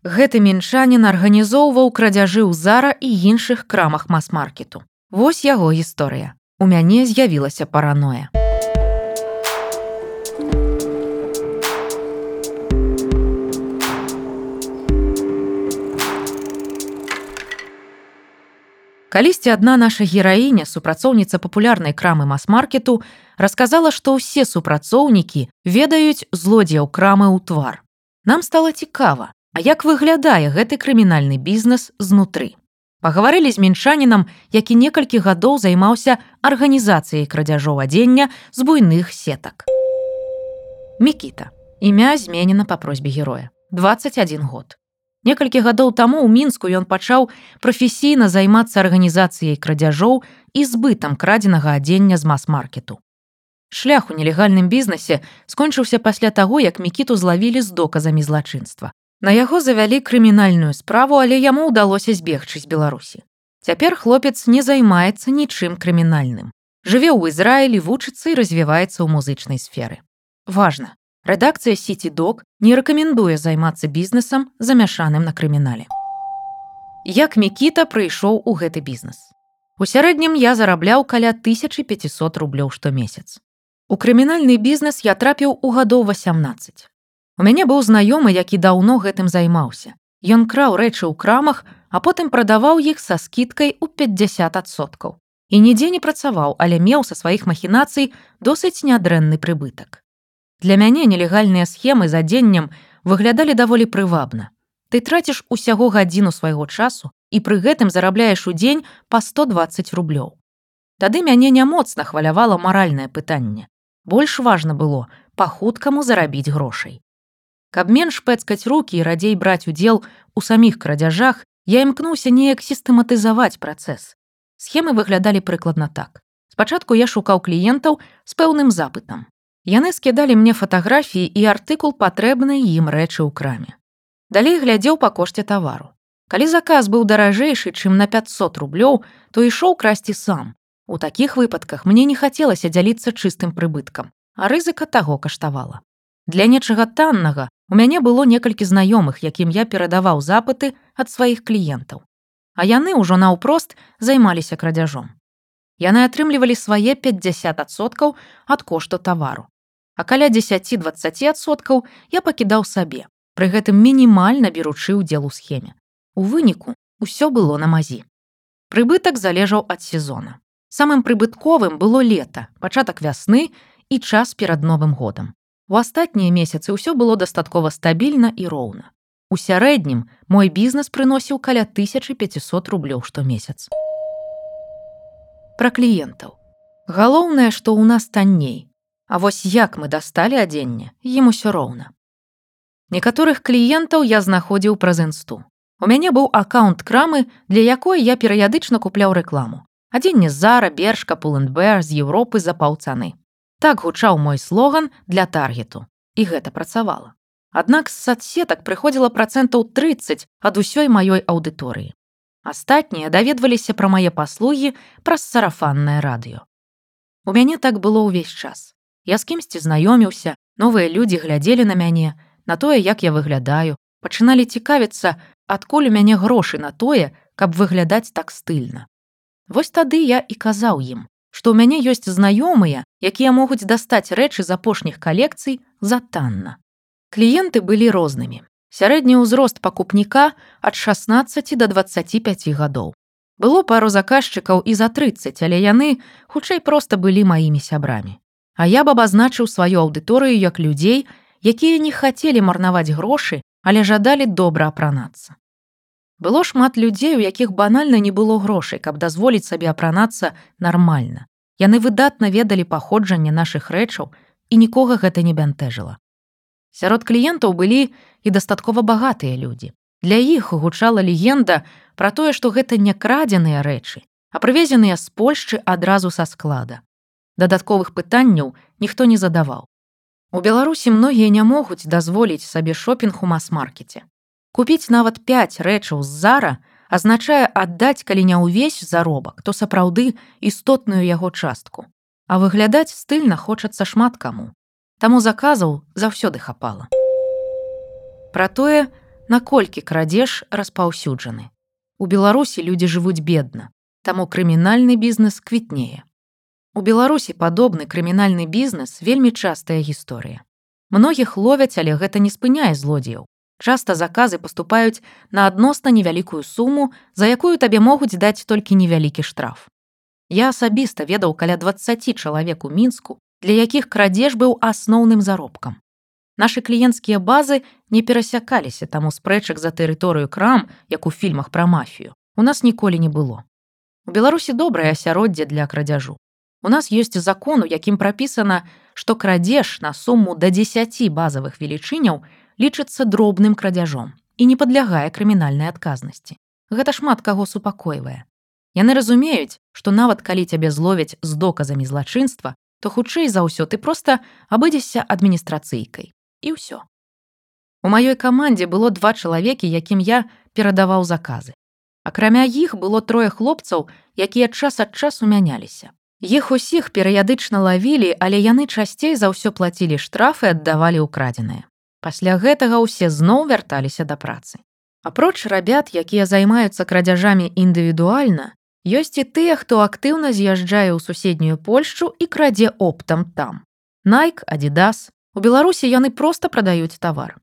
Гэты мінчанін арганізоўваў крадзяжы ў зара і іншых крамах мас-маркету. Вось яго гісторыя. У мяне з'явілася параноя. Калісьці адна наша гераіня, супрацоўніца папулярнай крамы мас-маркету, расказала, што ўсе супрацоўнікі ведаюць злодзеяў крамы ў твар. Нам стала цікава, а як выглядае гэты крымінальны бізнес знутры. Пагаварылі з мінчанінам, які некалькі гадоў займаўся арганізацыяй крадзяжоў адзення з буйных сетак. Мікіта. Імя зменена па просьбе героя. 21 год. Некалькі гадоў таму ў мінску ён пачаў прафесійна займацца арганізацыяй крадзяжоў і збытам крадзенага адзення з мас-маркету. Шлях у нелегальным бізнесе скончыўся пасля таго, як мікіту злавілі з доказамі злачынства. На яго завялі крымінальную справу, але яму ўдалося збегчы з Беларусі. Цяпер хлопец не займаецца нічым крымінальным. Жыве ў Ізраілі, вучыцца і развіваецца ў музычнай сферы. Важна, Рэдакцыя сіці-док не рэкамендуе займацца бізнесам замяшаным на крымінале. Як мікіта прыйшоў у гэты бізнес. У сярэднім я зарабляў каля 1500 рублёў штомесяц. У крымінальны бізнес я трапіў у гадоў 18. У мяне быў знаёмы, які даўно гэтым займаўся. Ён краў рэчы ў крамах, а потым прадаваў іх са скідкай у 50соткаў. І нідзе не працаваў, але меў са сваіх махінацый досыць нядрэнны прыбытак. Для мяне нелегальныя схемы з адзеннем выглядалі даволі прывабна. Ты траціш усяго гадзіну свайго часу і пры гэтым зарабляеш у дзень па 120 рублёў. Тады мяне не моцна хвалявала маральнае пытанне. Больш важна было па-хуткаму зарабіць грошай. Каб менш пэцкаць рукі і радзей браць удзел у саміх крадзяжах, я імкнуўся неяк сістэматызаваць працэс. Схемы выглядалі прыкладна так. Спачатку я шукаў кліентаў з пэўным запытам. Яны скідалі мне фатаграфіі і артыкул патрэбнай ім рэчы ў краме. Далей глядзеў па кошце тавару. Калі заказ быў даражэйшы, чым на 500 рублёў, то ішоў красці сам. У такіх выпадках мне не хацелася дзяліцца чыстым прыбыткам, а рызыка таго каштавала. Для нечага таннага у мяне было некалькі знаёмых, якім я перадаваў запыты ад сваіх кліентаў. А яны ўжо наўпрост займаліся крадзяжом. Яны атрымлівалі свае 50соткаў ад кошту тавару. А каля 10-20соткаў я пакідаў сабе, пры гэтым мінімальна беручы ўдзел у схеме. У выніку ўсё было на мазі. Прыбытак залежаў ад сезона. Самым прыбытковым было лета, пачатак вясны і час перад новым годам. У астатнія месяцы ўсё было дастаткова стабільна і роўна. У сярэднім мой бізнес прыносіў каля 1500 рублёў штомесяц пра кліентаў. Галоўнае, што ў нас танней. А вось як мы дасталі адзенне, ім усё роўна. Некаторых кліентаў я знаходзіў праз інсту. У мяне быў аккаунт крамы, для якой я перыядычна купляў рэкламу. Адзенне зара, бершка, пулендбер з Еўропы за паўцаны. Так гучаў мой слоган для таргету. І гэта працавала. Аднак з садсетак прыходзіла працэнтаў 30 ад усёй маёй аўдыторыі. Астатнія даведваліся пра мае паслугі праз сарафаннае радыё. У мяне так было ўвесь час. Я з кімсьці знаёміўся, новыя людзі глядзелі на мяне, на тое, як я выглядаю, пачыналі цікавіцца, адкуль у мяне грошы на тое, каб выглядаць так стыльна. Вось тады я і казаў ім, што ў мяне ёсць знаёмыя, якія могуць дастаць рэчы з апошніх калекцый за танна. Кліенты былі рознымі. Сярэдні ўзрост пакупніка ад 16 до 25 гадоў. Было пару заказчыкаў і за 30, але яны хутчэй проста былі маімі сябрамі. А я б абазначыў сваю аўдыторыю як людзей, якія не хацелі марнаваць грошы, але жадалі добра апранацца. Было шмат людзей, у якіх банальна не было грошай, каб дазволіць сабе апранацца нармальна. Яны выдатна ведалі паходжанне нашых рэчаў і нікога гэта не бянтэжыла. Сярод кліентаў былі і дастаткова багатыя людзі. Для іх гучала легенда пра тое, што гэта не крадзеныя рэчы, а прывезеныя з Польшчы адразу са склада. Дадатковых пытанняў ніхто не задаваў. У Беларусі многія не могуць дазволіць сабе шопінг у мас-маркеце. Купіць нават 5 рэчаў з зара азначае аддаць калі не ўвесь заробак, то сапраўды істотную яго частку. А выглядаць стыльна хочацца шмат каму. Таму заказаў заўсёды хапала. Пра тое, наколькі крадзеж распаўсюджаны. У Беларусі людзі жывуць бедна, таму крымінальны бізнес квітнее. У Беларусі падобны крымінальны бізнес вельмі частая гісторыя. Многіх ловяць, але гэта не спыняе злодзеяў. Часта заказы паступаюць на адносна невялікую суму, за якую табе могуць даць толькі невялікі штраф. Я асабіста ведаў каля 20 чалавек у мінску, для якіх крадзеж быў асноўным заробкам. Нашы кліенцкія базы не перасякаліся таму спрэчак за тэрыторыю крам, як у фільмах пра мафію. У нас ніколі не было. У Беларусі добрае асяроддзе для крадзяжу. У нас ёсць закон, у якім прапісана, што крадзеж на суму да 10 базавых велічыняў лічыцца дробным крадзяжом і не падлягае крымінальнай адказнасці. Гэта шмат каго супакойвае. Яны разумеюць, што нават калі цябе зловяць з доказамі злачынства, то хутчэй за ўсё ты проста абыдзешся адміністрацыйкай і ўсё. У маёй камандзе было два чалавекі, якім я перадаваў заказы. Акрамя іх было трое хлопцаў, якія час ад часу мяняліся. Іх усіх перыядычна лавілі, але яны часцей за ўсё плацілі штрафы аддавалі ўкрадзеныя. Пасля гэтага ўсе зноў вярталіся да працы. Апроч рабят, якія займаюцца крадзяжамі індывідуальна, ёсць і тыя, хто актыўна з'язджае ў суседнюю Польшчу і крадзе оптам там. Найк, Адидас. У Беларусі яны проста прадаюць тавар.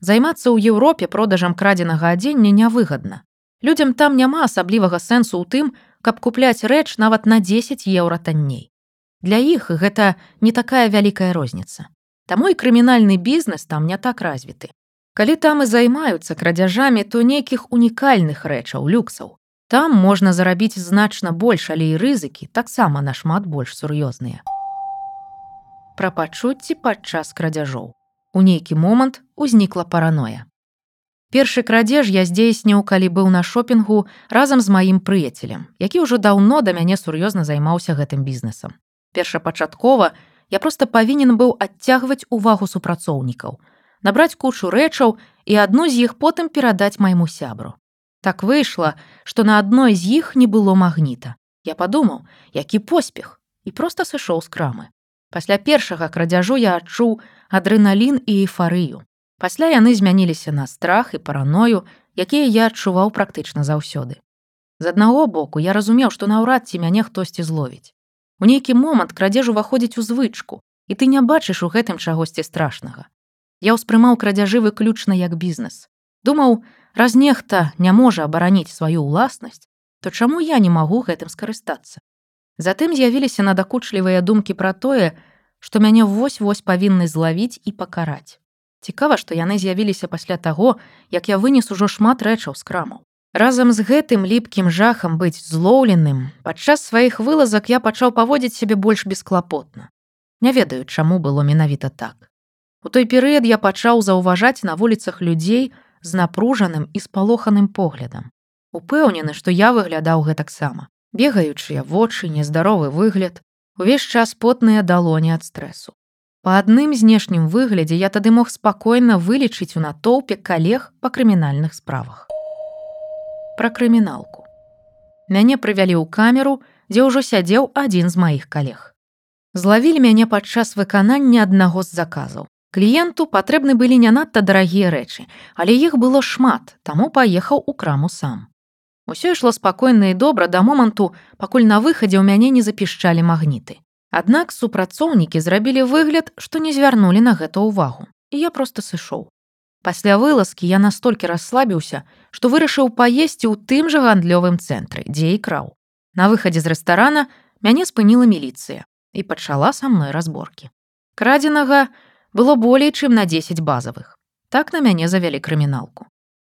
Займацца ў Еўропе продажам крадзенага адзення нявыгадна. Людзям там няма асаблівага сэнсу ў тым, каб купляць рэч нават на 10 еўра танней. Для іх гэта не такая вялікая розніца. Таму і крымінальны бізнес там не так развіты. Калі там і займаюцца крадзяжамі, то нейкіх унікальных рэчаў люксаў. Там можна зарабіць значна больш, але і рызыкі таксама нашмат больш сур'ёзныя. Пра пачуцці падчас крадзяжоў. У нейкі момант узнікла параноя. Першы крадзеж я здзейсніў, калі быў на шопінгу разам з маім прыяцелем, які ўжо даўно да мяне сур'ёзна займаўся гэтым бізнесам. Першапачаткова я просто павінен быў адцягваць увагу супрацоўнікаў, набраць кучу рэчаў і адну з іх потым перадаць майму сябру. Так выйшла, што на адной з іх не было магніта. Я падумаў, які поспех і проста сышоў з крамы. Пасля першага крадзяжу я адчуў адрэналін і эйфарыю. Пасля яны змяніліся на страх і параною, якія я адчуваў практычна заўсёды. З аднаго боку я разумеў, што наўрад ці мяне хтосьці зловіць. У нейкі момант крадзеж уваходзіць у звычку, і ты не бачыш у гэтым чагосьці страшнага. Я ўспрымаў крадзяжы выключна як бізнес. Думаў, раз нехта не можа абараніць сваю ўласнасць, то чаму я не магу гэтым скарыстацца? Затым з'явіліся надакучлівыя думкі пра тое, што мяне вось-вось павінны злавіць і пакараць. Цікава, што яны з'явіліся пасля таго, як я вынес ужо шмат рэчаў з крамаў. Разам з гэтым ліпкім жахам быць злоўленым, падчас сваіх вылазак я пачаў паводзіць сябе больш бесклапотна. Не ведаю, чаму было менавіта так. У той перыяд я пачаў заўважаць на вуліцах людзей з напружаным і спалоханым поглядам. Упэўнены, што я выглядаў гэтаксама. Бегаючыя вочы, нездаровы выгляд, увесь час потныя далоні ад стрэсу. Па адным знешнім выглядзе я тады мог спакойна вылічыць у натоўпе калег па крымінальных справах пра крыміналку. Мяне прывялі ў камеру, дзе ўжо сядзеў адзін з маіх калег. Злавілі мяне падчас выканання аднаго з заказаў. Кліенту патрэбны былі не надта дарагія рэчы, але іх было шмат, таму паехаў у краму сам. Усё ішло спакойна і добра да моманту, пакуль на выхадзе ў мяне не запішчалі магніты. Аднак супрацоўнікі зрабілі выгляд, што не звярнулі на гэта ўвагу. І я проста сышоў. Пасля вылазкі я настолькі расслабіўся, што вырашыў паесці ў тым жа гандлёвым цэнтры, дзе і краў. На выхадзе з рэстарана мяне спыніла міліцыя і пачала са мной разборкі. Крадзенага было болей, чым на 10 базавых. Так на мяне завялі крыміналку.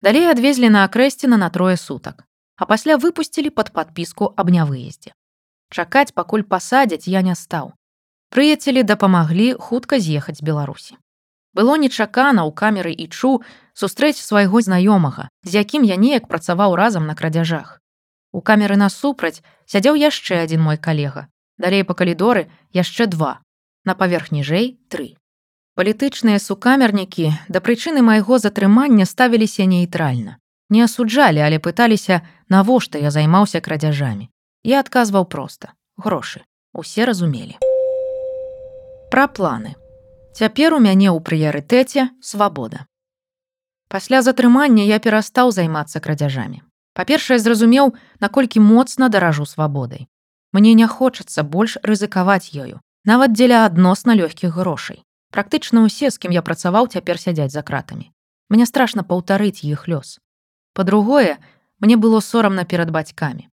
Далей адвезлі на акрэсціна на трое сутак, а пасля выпусцілі пад падпіску аб нявыездзе. Чакаць, пакуль пасадзяць я не стаў. Прыяцелі дапамаглі хутка з'ехаць з Беларусі. Было нечакана ў камеры і чу сустрэць свайго знаёмага, з якім я неяк працаваў разам на крадзяжах. У камеры насупраць сядзеў яшчэ адзін мой калега. Далей па калідоры яшчэ два. На паверх ніжэй тры. Палітычныя сукамернікі да прычыны майго затрымання ставіліся нейтральна. Не асуджалі, але пыталіся, навошта я займаўся крадзяжамі. Я адказваў проста: грошы. Усе разумелі. Пра планы. Цяпер у мяне ў прыярытэце свабода. Пасля затрымання я перастаў займацца крадзяжамі. Па-першае, зразумеў, наколькі моцна даражу свабодай. Мне не хочацца больш рызыкаваць ёю, нават дзеля адносна лёгкіх грошай. Практычна ўсе, з кім я працаваў, цяпер сядзяць за кратамі. Мне страшна паўтарыць іх лёс. Па-другое, мне было сорамна перад бацькамі.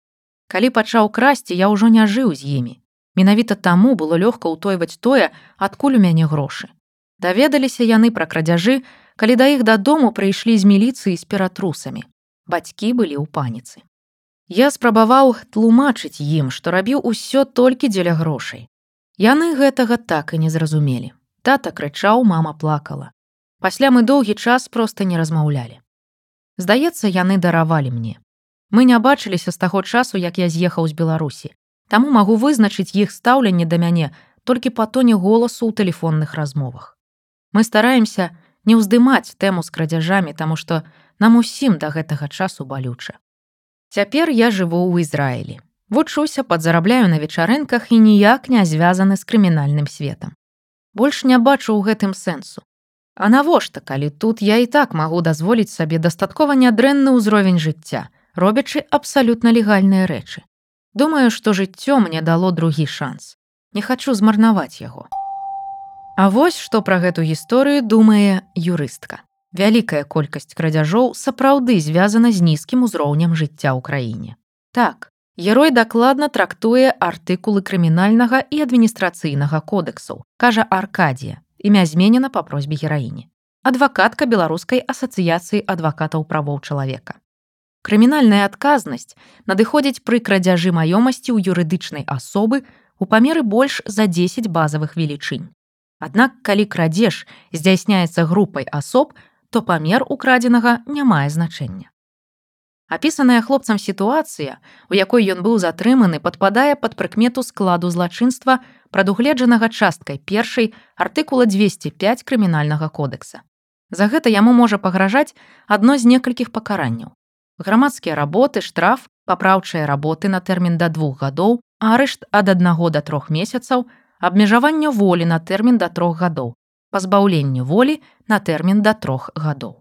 Калі пачаў красці, я ўжо не жыў з імі. Менавіта таму было лёгка ўтойваць тое, адкуль у мяне грошы. Даведаліся яны пра крадзяжы, калі да іх дадому прыйшлі з міліцыі з ператрусамі. Бацькі былі ў паніцы. Я спрабаваў тлумачыць ім, што рабіў усё толькі дзеля грошай. Яны гэтага так і не зразумелі. Тата крычаў, мама плакала. Пасля мы доўгі час проста не размаўлялі. Здаецца, яны даравалі мне. Мы не бачыліся з таго часу, як я з'ехаў з Беларусі. Таму магу вызначыць іх стаўленне да мяне толькі па тоне голасу ў тэлефонных размовах. Мы стараемся не ўздымаць тэму з крадзяжамі, таму што нам усім да гэтага часу балюча. Цяпер я жыву ў Ізраілі. Вучуся, падзарабляю на вечарынках і ніяк не звязаны з крымінальным светам. Больш не бачу ў гэтым сэнсу. А навошта, калі тут я і так магу дазволіць сабе дастаткова нядрэнны ўзровень жыцця, робячы абсалютна легальныя рэчы. Думаю, што жыццё мне дало другі шанс. Не хачу змарнаваць яго. А вось што пра гэту гісторыю думае юрыстка. Вялікая колькасць крадзяжоў сапраўды звязана з нізкім узроўнем жыцця ў краіне. Так, герой дакладна трактуе артыкулы крымінальнага і адміністрацыйнага кодэксаў, кажа Аркадія, імя зменена па просьбе гераіні. Адвакатка беларускай асацыяцыі адвакатаў правоў чалавека. Крымінальная адказнасць надыходзіць пры крадзяжы маёмасці ў юрыдычнай асобы у памеры больш за 10 базавых велічынь. Аднак калі крадзеж здзяйсняецца групай асоб, то памер украдзенага не мае значэння. Апісаная хлопцам сітуацыя, у якой ён быў затрыманы, падпадае пад прыкмету складу злачынства, прадугледжанага часткай першай артыкула 205 крымінальнага кодекса. За гэта яму можа пагражаць адно з некалькіх пакаранняў. Грамадскія работы, штраф, папраўчыя работы на тэрмін да двух гадоў, арышт ад аднаго да трох месяцаў, абмежаванне волі на тэрмін да трох гадоў, пазбаўленне волі на тэрмін да трох гадоў.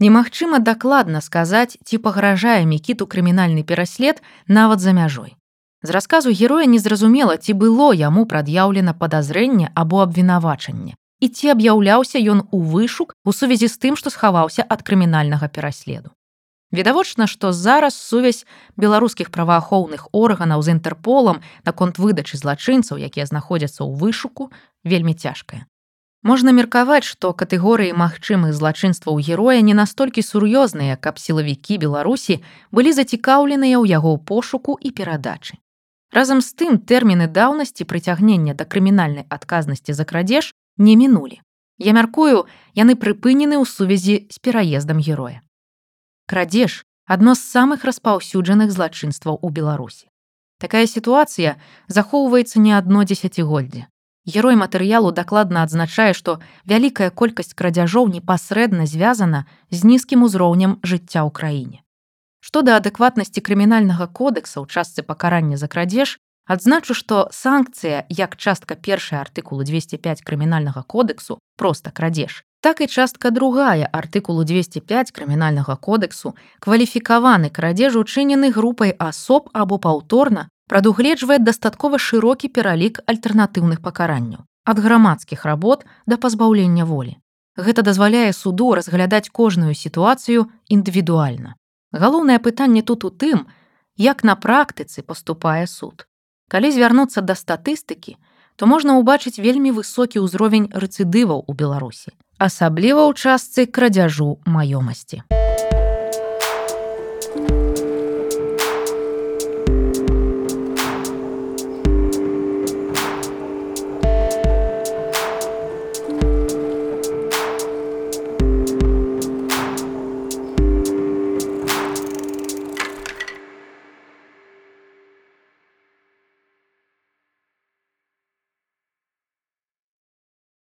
Немагчыма дакладна сказаць, ці пагражае мікіту крымінальны пераслед нават за мяжой. З расказу героя незразумела, ці было яму прад'яўлена падазрэнне або абвінавачанне. І ці аб'яўляўся ён у вышук у сувязі з тым, што схаваўся ад крымінальнага пераследу. Відавочна, што зараз сувязь беларускіх праваахоўных органаў з інтэрполам наконт выдачы злачынцаў, якія знаходзяцца ў вышуку, вельмі цяжкая. Можна меркаваць, што катэгорыі магчымых злачынстваў героя не настолькі сур'ёзныя, каб сілавікі Беларусі былі зацікаўленыя ў яго пошуку і перадачы. Разам з тым тэрміны даўнасці прыцягнення да крымінальнай адказнасці за крадзеж не мінулі. Я мяркую, яны прыпынены ў сувязі з пераездам героя. Крадзеж адно з самых распаўсюджаных злачынстваў у Беларусі. Такая сітуацыя захоўваецца не адно дзесяцігоддзе. Герой матэрыялу дакладна адзначае, што вялікая колькасць крадзяжоў непасрэдна звязана з нізкім узроўнем жыцця ў краіне. Што да адэкватнасці крымінальнага кодэкса ў частцы пакарання за крадзеж, адзначу, што санкцыя як частка першая артыкулу 205 крымінальнага кодексу проста крадзеж, так і частка другая артыкулу 205 крымінальнага кодексу кваліфікаваны крадзеж учынены групай асоб або паўторна прадугледжвае дастаткова шырокі пералік альтэрнатыўных пакаранняў ад грамадскіх работ да пазбаўлення волі. Гэта дазваляе суду разглядаць кожную сітуацыю індывідуальна. Галоўнае пытанне тут у тым, як на практыцы паступае суд. Калі звярнуцца да статыстыкі, то можна ўбачыць вельмі высокі ўзровень рэцыдываў у Беларусі, асабліва ў частцы крадзяжу маёмасці.